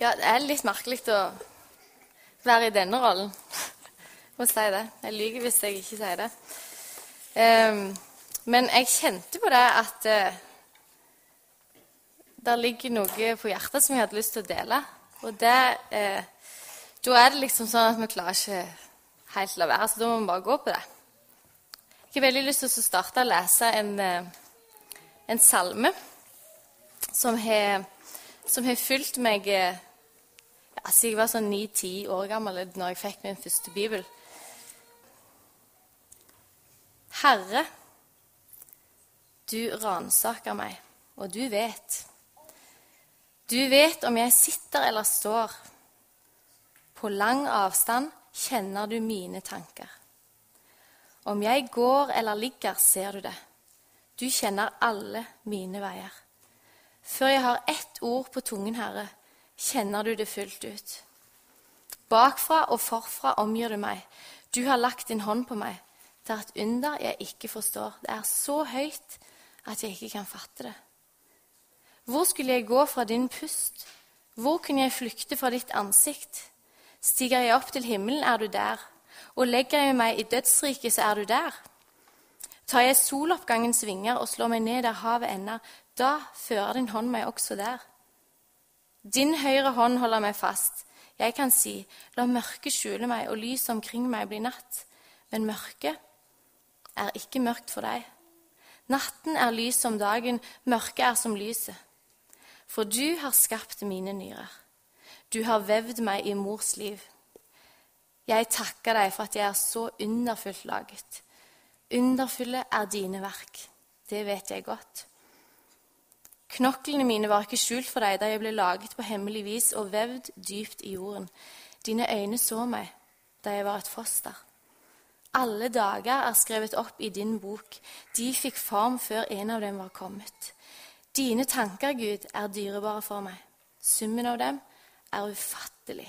Ja, det er litt merkelig å være i denne rollen. Jeg må si det. Jeg lyver hvis jeg ikke sier det. Um, men jeg kjente på det at uh, det ligger noe på hjertet som jeg hadde lyst til å dele. Og det uh, Da er det liksom sånn at vi klarer ikke helt la være, så da må vi bare gå på det. Jeg har veldig lyst til å starte å lese en, uh, en salme som har, som har fulgt meg altså Jeg var sånn ni-ti år gammel når jeg fikk min første bibel. Herre, du ransaker meg, og du vet. Du vet om jeg sitter eller står. På lang avstand kjenner du mine tanker. Om jeg går eller ligger, ser du det. Du kjenner alle mine veier. Før jeg har ett ord på tungen, Herre, kjenner du det fullt ut. Bakfra og forfra omgir du meg. Du har lagt din hånd på meg. Det er et under jeg ikke forstår. Det er så høyt at jeg ikke kan fatte det. Hvor skulle jeg gå fra din pust? Hvor kunne jeg flykte fra ditt ansikt? Stiger jeg opp til himmelen, er du der. Og legger jeg meg i dødsriket, så er du der. Tar jeg soloppgangens vinger og slår meg ned der havet ender, da fører din hånd meg også der. Din høyre hånd holder meg fast. Jeg kan si, la mørket skjule meg og lyset omkring meg bli natt. Men mørket er ikke mørkt for deg. Natten er lys som dagen, mørket er som lyset. For du har skapt mine nyrer. Du har vevd meg i mors liv. Jeg takker deg for at jeg er så underfullt laget. Underfulle er dine verk. Det vet jeg godt. Knoklene mine var ikke skjult for deg da jeg ble laget på hemmelig vis og vevd dypt i jorden. Dine øyne så meg da jeg var et foster. Alle dager er skrevet opp i din bok. De fikk form før en av dem var kommet. Dine tanker, Gud, er dyrebare for meg. Summen av dem er ufattelig.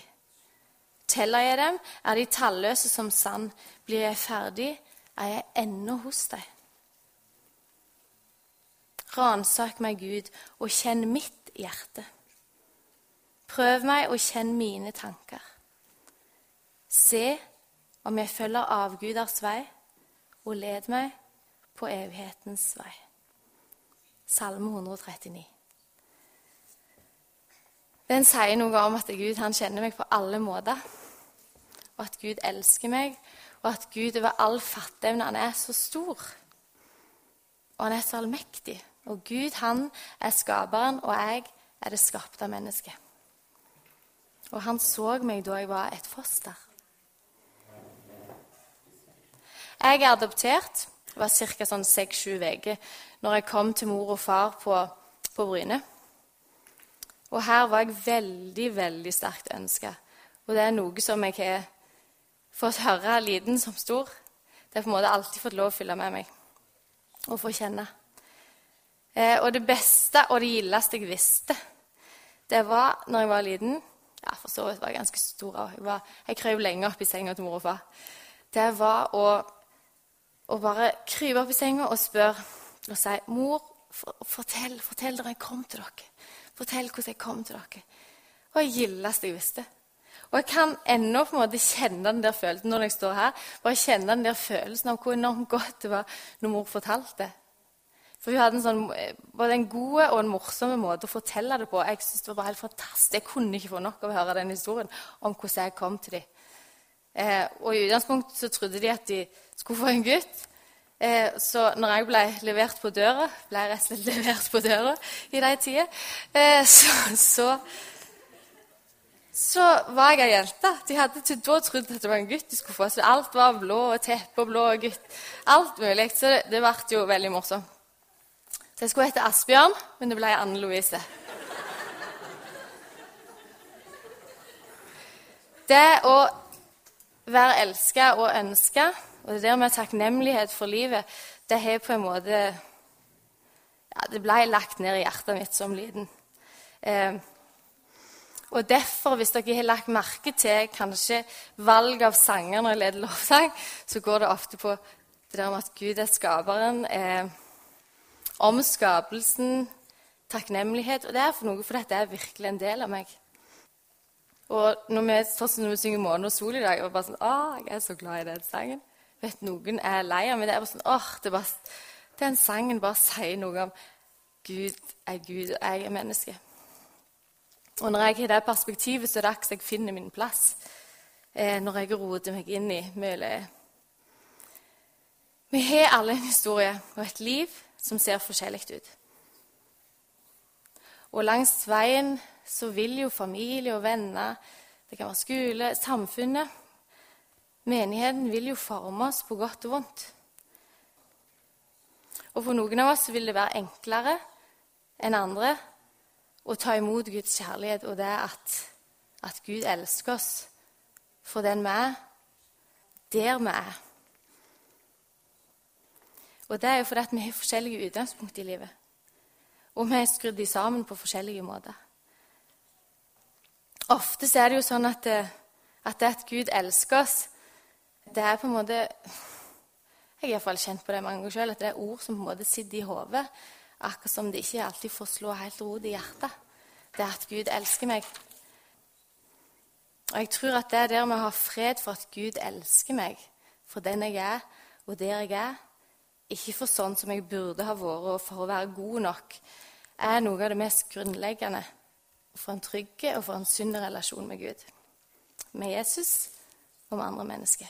Teller jeg dem, er de talløse som sand. Blir jeg ferdig, er jeg ennå hos deg. Ransak meg, Gud, og kjenn mitt hjerte. Prøv meg og kjenn mine tanker. Se om jeg følger avguders vei, og led meg på evighetens vei. Salme 139. Den sier noe om at Gud han kjenner meg på alle måter, og at Gud elsker meg, og at Gud over all fatteevne han er så stor, og han er så allmektig. Og Gud, han er skaperen, og jeg er det skapte mennesket. Og han så meg da jeg var et foster. Jeg er adoptert. Var ca. sånn seks-sju uker når jeg kom til mor og far på, på Bryne. Og her var jeg veldig, veldig sterkt ønska. Og det er noe som jeg har fått høre liten som stor. Det har på en måte alltid fått lov å fylle med meg og få kjenne. Eh, og det beste og det gildeste jeg visste, det var når jeg var liten Ja, for så vidt var jeg ganske stor. Jeg, var, jeg krøp lenge opp i senga til mor og far. Det var å, å bare krype opp i senga og spørre og si 'Mor, for, fortell, fortell da jeg kom til dere.' Fortell hvordan jeg kom til dere. Og det gildeste jeg visste. Og jeg kan ennå på en måte kjenne den der følelsen når jeg står her. Bare kjenne den der følelsen av hvor enormt godt det var når mor fortalte. For hun hadde en sånn, både en god og en morsom måte å fortelle det på. Jeg synes det var bare helt fantastisk. Jeg kunne ikke få nok av å høre den historien om hvordan jeg kom til dem. Eh, og I utgangspunktet så trodde de at de skulle få en gutt. Eh, så når jeg ble levert på døra, ble jeg rett og slett levert på døra i de tider, eh, så, så, så, var jeg ei jente. De hadde til da trodd at det var en gutt de skulle få. Så alt var blå og teppe og blå og gutt. Alt mulig. Så det, det ble jo veldig morsomt. Så jeg skulle hete Asbjørn, men det ble Anne Louise. Det å være elska og ønska, og det der med takknemlighet for livet, det har på en måte ja, Det ble lagt ned i hjertet mitt som liten. Eh, og derfor, hvis dere har lagt merke til kanskje valg av sanger når jeg leder lovsang, så går det ofte på det der med at Gud er skaperen. Eh, om skapelsen, takknemlighet. Og det er for noe, for dette er virkelig en del av meg. Og når vi, når vi synger 'Måne og sol' i dag, og bare sånn, 'Å, jeg er så glad i den sangen. Vet Noen er lei av meg. det er bare sånn, åh, det bare, Den sangen bare sier noe om Gud er Gud, og jeg er menneske. Og når jeg har det perspektivet, så er det akkurat jeg finner min plass. Eh, når jeg roter meg inn i mye Vi har alle en historie og et liv som ser forskjellig ut. Og langs veien så vil jo familie og venner, det kan være skole, samfunnet Menigheten vil jo forme oss på godt og vondt. Og for noen av oss vil det være enklere enn andre å ta imot Guds kjærlighet, og det at, at Gud elsker oss for den vi er, der vi er. Og det er jo fordi vi har forskjellige utgangspunkt i livet. Og vi er skrudd sammen på forskjellige måter. Ofte er det jo sånn at det, at det at Gud elsker oss, det er på en måte Jeg har iallfall kjent på det mange ganger sjøl, at det er ord som på en måte sitter i hodet. Akkurat som det ikke alltid får slå helt rot i hjertet. Det er at Gud elsker meg. Og jeg tror at det er der vi har fred for at Gud elsker meg, for den jeg er, og der jeg er. Ikke for sånn som jeg burde ha vært, og for å være god nok, er noe av det mest grunnleggende for en trygg og for en sunn relasjon med Gud, med Jesus og med andre mennesker.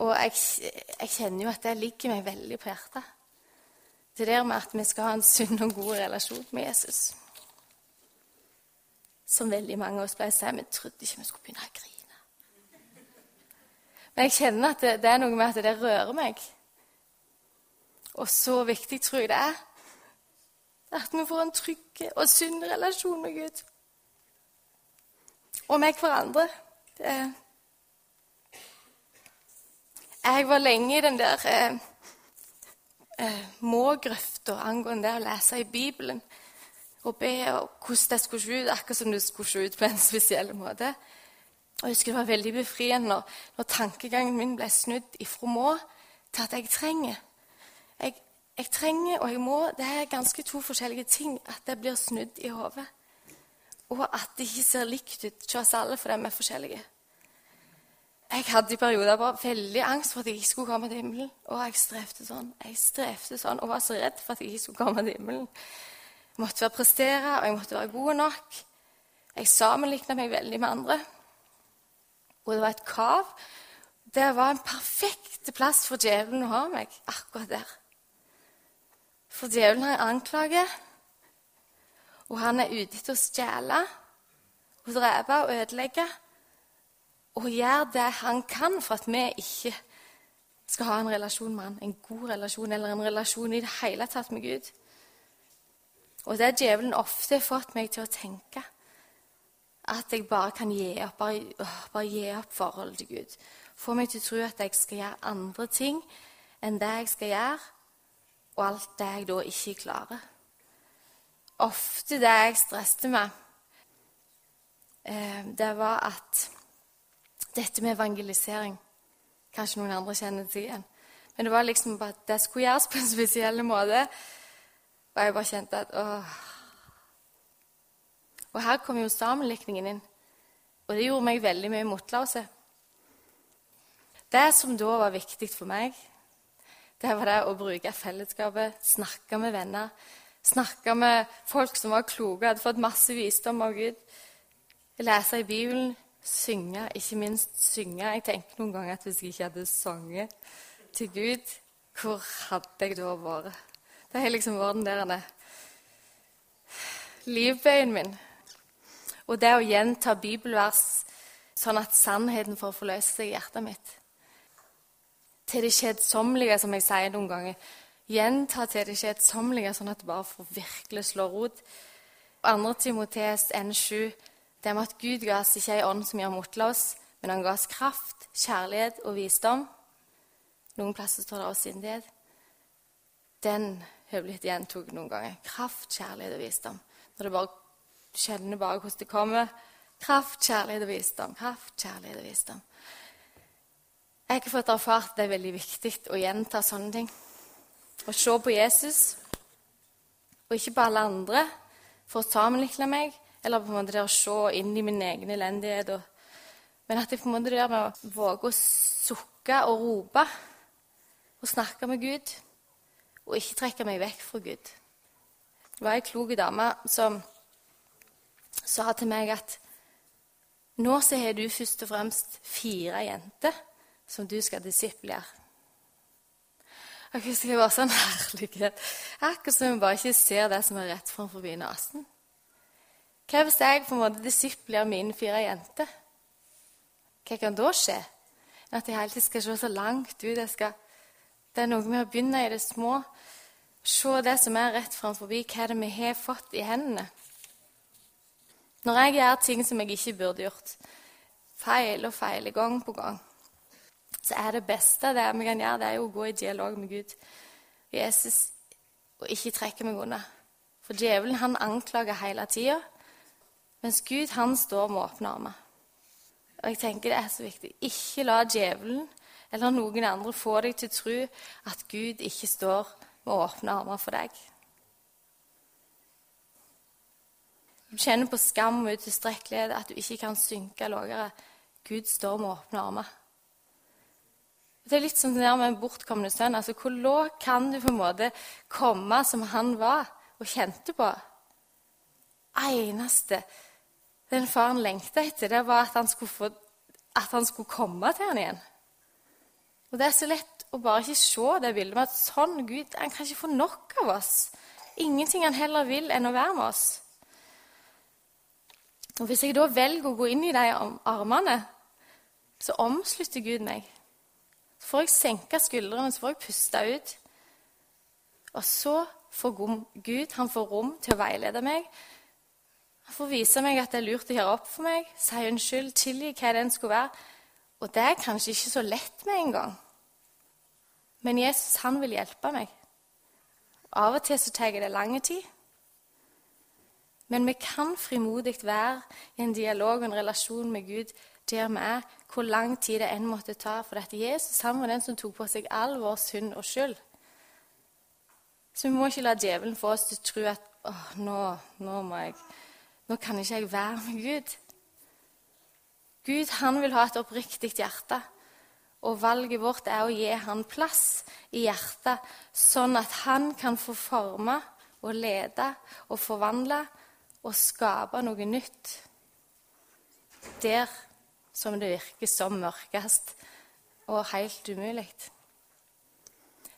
Og jeg, jeg kjenner jo at det ligger meg veldig på hjertet. Det der med at vi skal ha en sunn og god relasjon med Jesus. Som veldig mange av oss pleier å si, vi trodde ikke vi skulle begynne å grine. Men jeg kjenner at det, det er noe med at det rører meg. Og så viktig tror jeg det er at vi får en trygg og sunn relasjon med Gud. Og med hverandre. Jeg var lenge i den der eh, eh, mågrøfta angående det å lese i Bibelen og be og hvordan det skulle se ut, akkurat som det skulle se ut på en spesiell måte. Og jeg husker Det var veldig befriende når, når tankegangen min ble snudd ifra må til at jeg trenger. Jeg, jeg trenger og jeg må Det er ganske to forskjellige ting. At det blir snudd i hodet. Og at det ikke ser likt ut hos oss alle fordi vi er forskjellige. Jeg hadde i perioder bare veldig angst for at jeg ikke skulle komme til himmelen. Og jeg strevde sånn. Jeg strevde sånn og var så redd for at jeg ikke skulle komme til himmelen. Jeg måtte være prestere, og jeg måtte være god nok. Jeg sammenligna meg veldig med andre. Og det var et kav. Det var en perfekt plass for djevelen å ha meg, akkurat der. For djevelen har jeg anklager, og han er ute etter å stjele og drepe og ødelegge. Og gjør det han kan for at vi ikke skal ha en relasjon med han, en god relasjon eller en relasjon i det hele tatt med Gud. Og det er djevelen ofte har fått meg til å tenke. At jeg bare kan gi opp, bare, bare gi opp forholdet til Gud. Få meg til å tro at jeg skal gjøre andre ting enn det jeg skal gjøre og alt det jeg da ikke klarer. Ofte det jeg stresset med, eh, det var at dette med evangelisering Kanskje noen andre kjenner det igjen. Men det var liksom at det skulle gjøres på en spesiell måte. Og jeg bare kjente at åh. Og her kom jo sammenlikningen inn. Og det gjorde meg veldig mye motløse. Det som da var viktig for meg, det var det å bruke fellesskapet, snakke med venner, snakke med folk som var kloke, hadde fått masse visdom av Gud. Lese i Bibelen, synge, ikke minst synge. Jeg tenker noen ganger at hvis jeg ikke hadde sunget til Gud, hvor hadde jeg da vært? Det har liksom vært den der livbøyen min. Og det å gjenta bibelvers sånn at sannheten får forløse seg i hjertet mitt til det kjedsommelige, som jeg sier noen ganger. Gjenta til det kjedsommelige, sånn at det bare får virkelig slå rot. 2. Timotees N7, det med at Gud ga oss ikke ei ånd som gjør motløs, men han ga oss kraft, kjærlighet og visdom. Noen plasser står det også sindighet. Den har blitt gjentatt noen ganger. Kraft, kjærlighet og visdom. Når det bare kjenner bare hvordan det kommer. Kraft, kjærlighet og visdom. Kraft, kjærlighet og visdom. Jeg har fått erfart at det er veldig viktig å gjenta sånne ting. Å se på Jesus, og ikke på alle andre, for å sammenligne meg eller på en måte det å se inn i min egen elendighet. Og, men at jeg på en måte der med å våge å sukke og rope og snakke med Gud, og ikke trekke meg vekk fra Gud. Det var ei klok dame som sa til meg at nå så har du først og fremst fire jenter som du skal disiplere. Jeg husker det var sånn herlighet. Akkurat som hun bare ikke ser det som er rett framfor nesen. Hva hvis jeg på en måte disipler mine fire jenter? Hva kan da skje? At jeg hele tiden skal se så langt ut. Skal, det er noe med å begynne i det små. Se det som er rett framfor, hva er det vi har fått i hendene. Når jeg gjør ting som jeg ikke burde gjort, feil og feil gang på gang, så er det beste det vi kan gjøre, det er jo å gå i dialog med Gud. og Jesus, og ikke trekke meg unna. For djevelen han anklager hele tida, mens Gud han står med åpne armer. Og jeg tenker det er så viktig. Ikke la djevelen eller noen andre få deg til å tro at Gud ikke står med åpne armer for deg. Du kjenner på skam og utilstrekkelighet, at du ikke kan synke lavere. Gud står med åpne armer. Det er litt som det der med en bortkomne sønn. Altså, Hvor lågt kan du på en måte komme som han var og kjente på? eneste den faren lengta etter, det var at han, få, at han skulle komme til han igjen. Og Det er så lett å bare ikke se det bildet med at sånn Gud han kan ikke få nok av oss. Ingenting han heller vil enn å være med oss. Og Hvis jeg da velger å gå inn i de armene, så omslutter Gud meg. Så får jeg senke skuldrene, så får jeg puste ut. Og så får Gud han får rom til å veilede meg. Han får vise meg at det er lurt å gjøre opp for meg, si unnskyld, tilgi hva det enn skulle være. Og det er kanskje ikke så lett med en gang. Men Jesus han vil hjelpe meg. Av og til så tar det lang tid. Men vi kan frimodig være i en dialog og en relasjon med Gud der vi er, hvor lang tid det enn måtte ta. For dette Jesus han var den som tok på seg all vår synd og skyld. Så vi må ikke la djevelen få oss til å tro at åh, nå, nå, må jeg, nå kan ikke jeg være med Gud. Gud han vil ha et oppriktig hjerte. Og valget vårt er å gi han plass i hjertet, sånn at han kan få forme og lede og forvandle å skape noe nytt der som det virker som mørkest og helt umulig.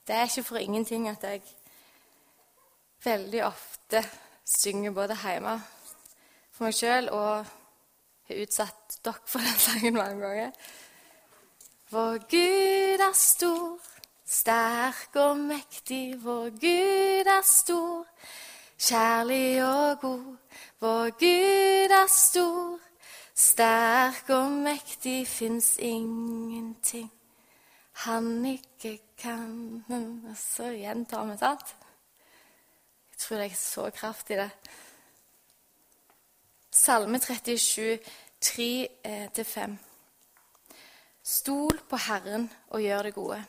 Det er ikke for ingenting at jeg veldig ofte synger både hjemme for meg sjøl og har utsatt dere for den sangen mange ganger. Vår Gud er stor, sterk og mektig. Vår Gud er stor, kjærlig og god. Vår Gud er stor, sterk og mektig, fins ingenting han ikke kan Og så gjentar vi, sant? Jeg tror det er så kraft i det. Salme 37, 3-5. Eh, Stol på Herren og gjør det gode.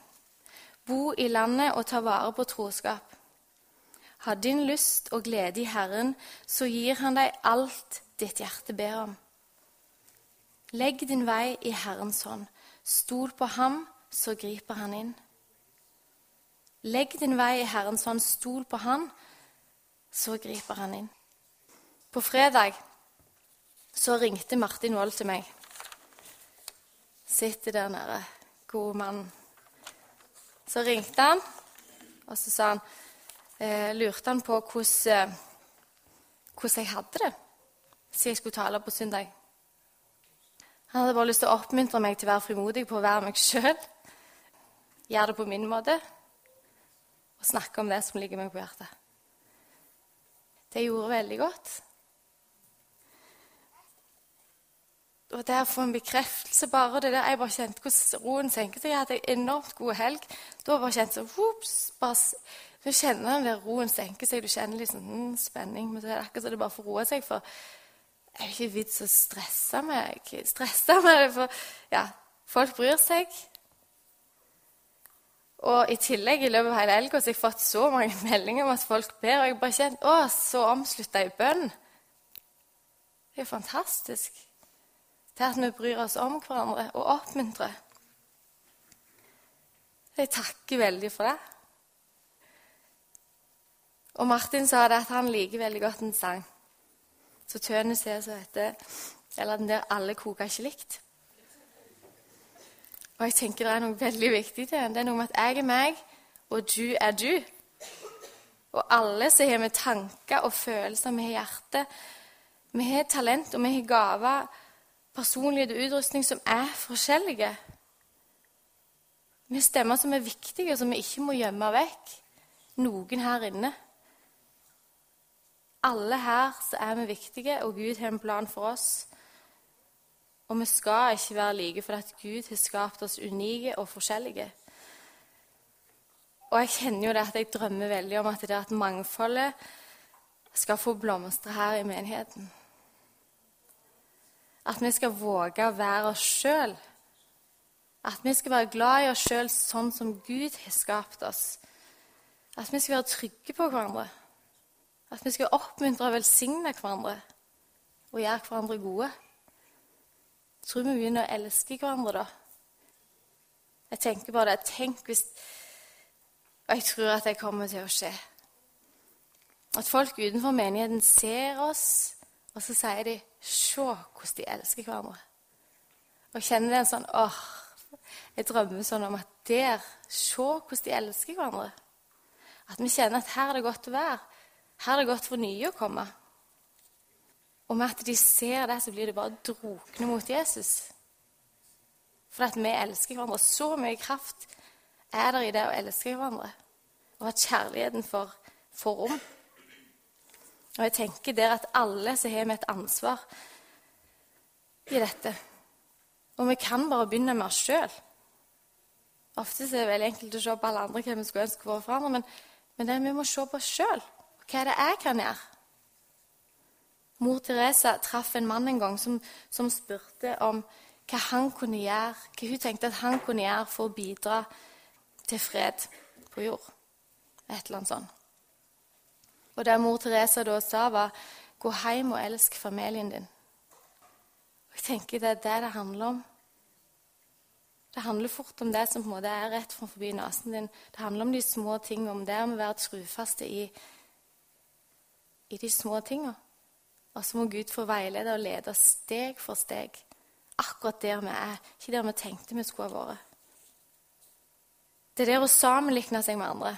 Bo i landet og ta vare på troskap. Ha din lyst og glede i Herren, så gir Han deg alt ditt hjerte ber om. Legg din vei i Herrens hånd. Stol på ham, så griper han inn. Legg din vei i Herrens hånd, stol på han, så griper han inn. På fredag så ringte Martin Wold til meg. Sitter der nede, gode mann. Så ringte han, og så sa han eh, lurte han på hvordan, eh, hvordan jeg hadde det siden jeg skulle tale på søndag. Han hadde bare lyst til å oppmuntre meg til å være frimodig på å være meg sjøl. Gjøre det på min måte og snakke om det som ligger meg på hjertet. Det gjorde veldig godt. Og det å få en bekreftelse bare det der, Jeg bare kjente hvordan roen senket seg. Jeg hadde en enormt god helg. Da bare kjente jeg bare du kjenner den der roen senker seg. Du kjenner liksom mm, spenning. Men så er det akkurat så det bare får roe seg. For det er jo ikke vits å stresse meg. Stresse det, for ja, folk bryr seg. Og i tillegg i løpet av hele helga har jeg fått så mange meldinger om at folk ber. Og jeg bare kjent å, så omslutta i bønn. Det er jo fantastisk. Det at vi bryr oss om hverandre og oppmuntrer. Jeg takker veldig for det. Og Martin sa det at han liker veldig godt en sang. Så tønet ser så heter Eller den der 'Alle koker ikke likt'. Og jeg tenker det er noe veldig viktig til den. Det er noe med at jeg er meg, og du er du. Og alle så har vi tanker og følelser, vi har hjerte. Vi har talent, og vi har gaver, personlighet og utrustning som er forskjellige. Vi har stemmer som er viktige, og som vi ikke må gjemme vekk. Noen her inne. Alle her så er vi viktige, og Gud har en plan for oss. Og vi skal ikke være like for at Gud har skapt oss unike og forskjellige. Og jeg kjenner jo det at jeg drømmer veldig om at det at mangfoldet skal få blomstre her i menigheten. At vi skal våge å være oss sjøl. At vi skal være glad i oss sjøl sånn som Gud har skapt oss. At vi skal være trygge på hverandre. At vi skal oppmuntre og velsigne hverandre og gjøre hverandre gode. Tror vi begynner å elske hverandre da. Jeg tenker på det. Tenk hvis Og jeg tror at det kommer til å skje. At folk utenfor menigheten ser oss, og så sier de 'Se hvordan de elsker hverandre'. Og kjenner det en sånn åh, Jeg drømmer sånn om at der Se hvordan de elsker hverandre. At vi kjenner at her er det godt å være. Her er det godt for nye å komme. Og med at de ser det, så blir det bare drukne mot Jesus. For at vi elsker hverandre. Så mye kraft er det i det å elske hverandre. Og at kjærligheten får, får rom. Og jeg tenker der at alle så har vi et ansvar i dette. Og vi kan bare begynne med oss sjøl. Ofte er det veldig enkelt å se på alle andre hva vi skulle ønske for hverandre, men, men det, vi må se på oss sjøl. Hva er det jeg kan gjøre? Mor Teresa traff en mann en gang som, som spurte om hva han kunne gjøre, hva hun tenkte at han kunne gjøre for å bidra til fred på jord. Et eller annet sånt. Og det mor Teresa da sa, var 'Gå hjem og elsk familien din'. Og jeg tenker Det er det det handler om. Det handler fort om det som på en måte er rett forbi nesen din. Det handler om de små tingene, om det om å være trufaste i i de små tinga. Og så må Gud få veilede og lede steg for steg. Akkurat der vi er, ikke der vi tenkte vi skulle ha vært. Det der å sammenligne seg med andre,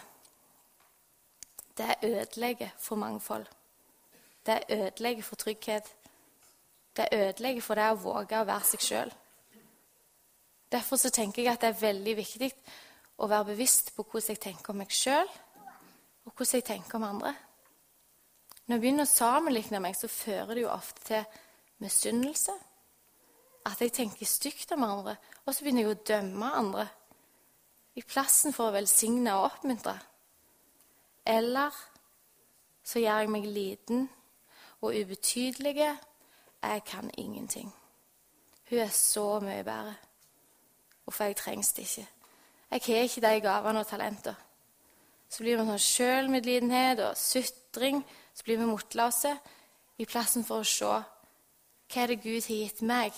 det ødelegger for mangfold. Det ødelegger for trygghet. Det ødelegger for det å våge å være seg sjøl. Derfor så tenker jeg at det er veldig viktig å være bevisst på hvordan jeg tenker om meg sjøl, og hvordan jeg tenker om andre. Når jeg begynner å sammenligne meg, så fører det jo ofte til misunnelse. At jeg tenker stygt om andre, og så begynner jeg å dømme andre. I plassen for å velsigne og oppmuntre. Eller så gjør jeg meg liten og ubetydelig. Jeg kan ingenting. Hun er så mye bedre. Hvorfor jeg trengs det ikke. Jeg har ikke de gavene og talenter. Så blir det sånn sjølmedlidenhet og sutring så blir vi motløse i plassen for å se hva er det Gud har gitt meg.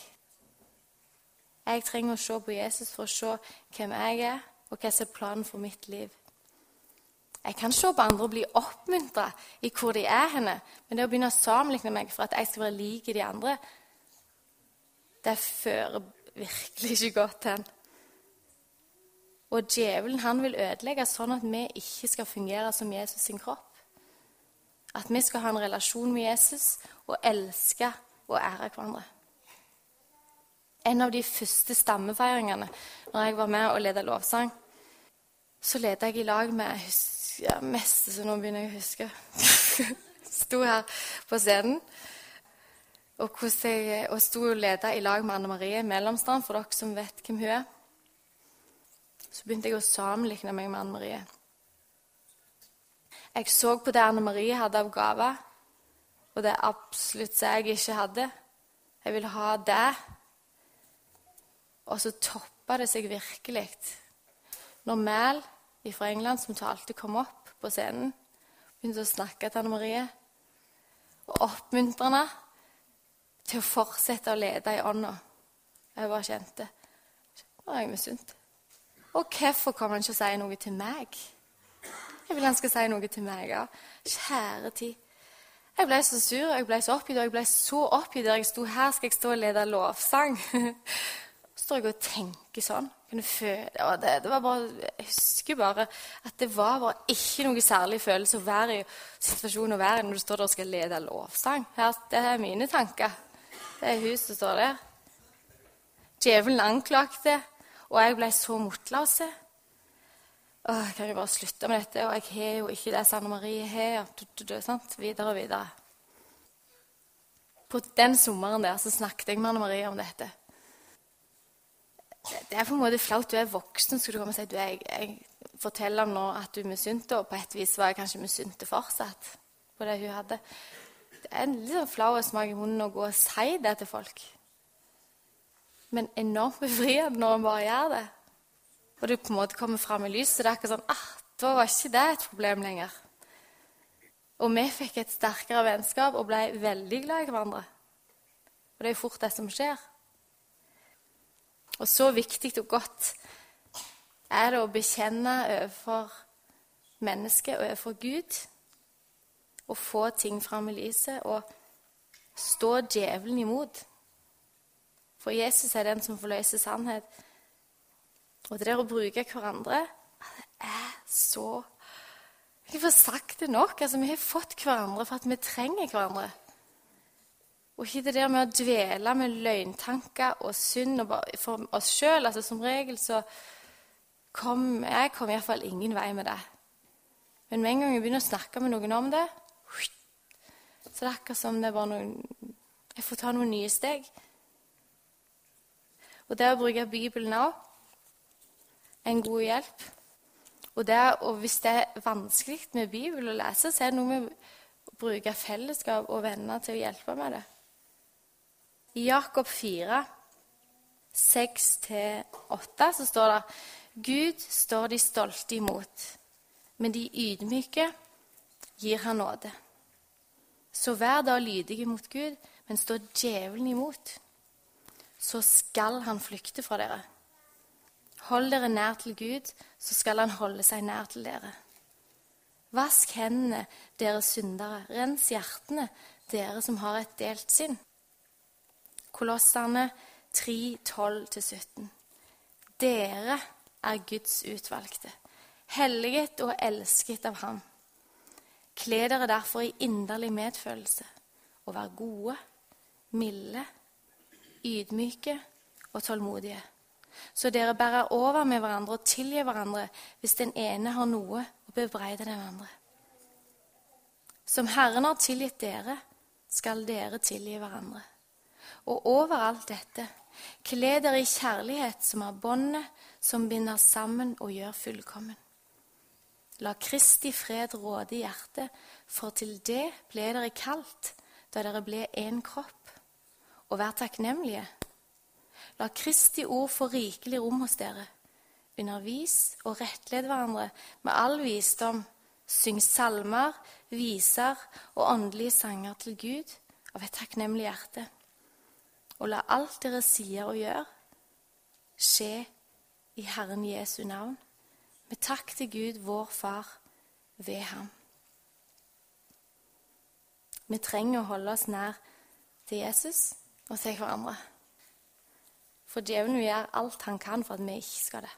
Jeg trenger å se på Jesus for å se hvem jeg er, og hva som er planen for mitt liv. Jeg kan se på andre og bli oppmuntra i hvor de er henne, men det å begynne å sammenligne meg for at jeg skal være lik de andre, det fører virkelig ikke godt hen. Og djevelen han vil ødelegge sånn at vi ikke skal fungere som Jesus sin kropp. At vi skal ha en relasjon med Jesus og elske og ære hverandre. En av de første stammefeiringene når jeg var med og ledet lovsang, så ledet jeg i lag med ja, mest, så nå begynner jeg å huske. sto her på scenen og, jeg, og sto og ledet i lag med Anne Marie Mellomstrand, for dere som vet hvem hun er. Så begynte jeg å sammenligne meg med Anne Marie. Jeg så på det Anne Marie hadde av gaver, og det absolutt jeg ikke hadde. Jeg ville ha det. Og så toppa det seg virkelig når Mæl fra England, som talte, kom opp på scenen, begynte å snakke til Anne Marie. Og oppmuntrende. til å fortsette å lede i ånda. Jeg bare kjente Nå er jeg misunt. Og hvorfor kommer han ikke og si noe til meg? Jeg vil han skal si noe til meg. ja. Kjære tid. Jeg ble så sur jeg ble så oppgitt, og jeg ble så oppgitt der jeg sto her skal jeg stå og lede lovsang. Så står jeg og tenker sånn. Og det, det bare, jeg husker bare at det var bare ikke noe særlig følelse å være i situasjonen å være i når du står der og skal lede lovsang. Her, det er mine tanker. Det er hun som står der. Djevelen anklagte, og jeg ble så motløs. Jeg kan jo bare slutte med dette, og jeg har jo ikke det Sanne Marie har. Videre og videre. På den sommeren der så snakket jeg med Anne Marie om dette. Det er på en måte flaut. Du er voksen, skulle du komme og si du, jeg, jeg forteller om nå at du misunte, og på et vis var jeg kanskje misunte fortsatt på det hun hadde. Det er en litt sånn flau smak i munnen å gå og si det til folk. Men enormt befriende når en bare gjør det. Og du på en måte kommer fram i lyset. Det er akkurat sånn ah, Da var ikke det et problem lenger. Og vi fikk et sterkere vennskap og ble veldig glad i hverandre. Og det er jo fort det som skjer. Og så viktig og godt er det å bekjenne overfor mennesket og overfor Gud Å få ting fram i lyset og stå djevelen imot. For Jesus er den som forløser sannhet. Og det der å bruke hverandre Det er så Jeg får sagt det nok. Altså, Vi har fått hverandre for at vi trenger hverandre. Og ikke det der med å dvele med løgntanker og synd og for oss sjøl. Altså, som regel så kom jeg kom iallfall ingen vei med det. Men med en gang jeg begynner å snakke med noen om det, så det er akkurat som det er bare noen Jeg får ta noen nye steg. Og det å bruke Bibelen òg en god hjelp. Og, det, og hvis det er vanskelig med Bibelen å lese, så er det noe med å bruke fellesskap og venner til å hjelpe med det. I Jakob 4, 6-8, så står det Gud står de stolte imot, men de ydmyke gir han nåde. Så vær da lydige mot Gud, men stå djevelen imot. Så skal han flykte fra dere. Hold dere nær til Gud, så skal han holde seg nær til dere. Vask hendene, dere syndere. Rens hjertene, dere som har et delt sinn. Kolosserne 3, 12-17. Dere er Guds utvalgte, helliget og elsket av Ham. Kle dere derfor i inderlig medfølelse og vær gode, milde, ydmyke og tålmodige. Så dere bærer over med hverandre og tilgir hverandre hvis den ene har noe å bebreide den andre. Som Herren har tilgitt dere, skal dere tilgi hverandre. Og over alt dette, kle dere i kjærlighet, som er båndet som binder sammen og gjør fullkommen. La Kristi fred råde i hjertet, for til det ble dere kalt da dere ble én kropp. Og vær takknemlige. La Kristi ord få rikelig rom hos dere. Undervis og rettled hverandre med all visdom. Syng salmer, viser og åndelige sanger til Gud av et takknemlig hjerte og la alt dere sier og gjør, skje i Herren Jesu navn, med takk til Gud, vår Far, ved ham. Vi trenger å holde oss nær til Jesus og til hverandre. For djevelen gjør alt han kan for at vi ikke skal det.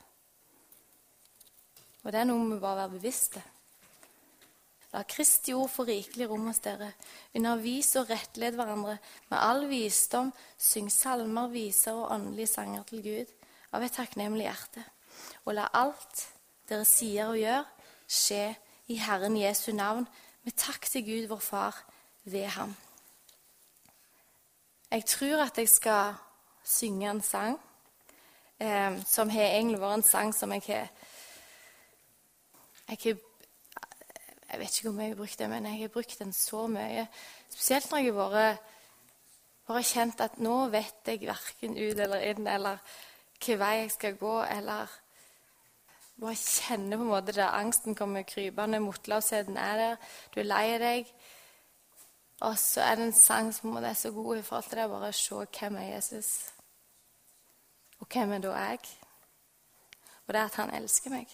Og det er noe vi bare være bevisste La Kristi ord få rikelig rom hos dere. Undervis og rettled hverandre med all visdom. Syng salmer, viser og åndelige sanger til Gud av et takknemlig hjerte. Og la alt dere sier og gjør, skje i Herren Jesu navn, med takk til Gud, vår Far, ved ham. Jeg tror at jeg skal synge en sang eh, som har egentlig vært en sang som jeg har jeg jeg vet ikke hvor mye jeg har brukt det, men jeg har brukt den så mye. Spesielt når jeg har vært kjent at nå vet jeg verken ut eller inn, eller hvilken vei jeg skal gå, eller bare kjenne på en måte det angsten kommer krypende, motløsheten er der, du er lei deg. Og så er det en sang som er så god i forhold til det bare se hvem er Jesus. Og hvem er da jeg? Og det er at han elsker meg.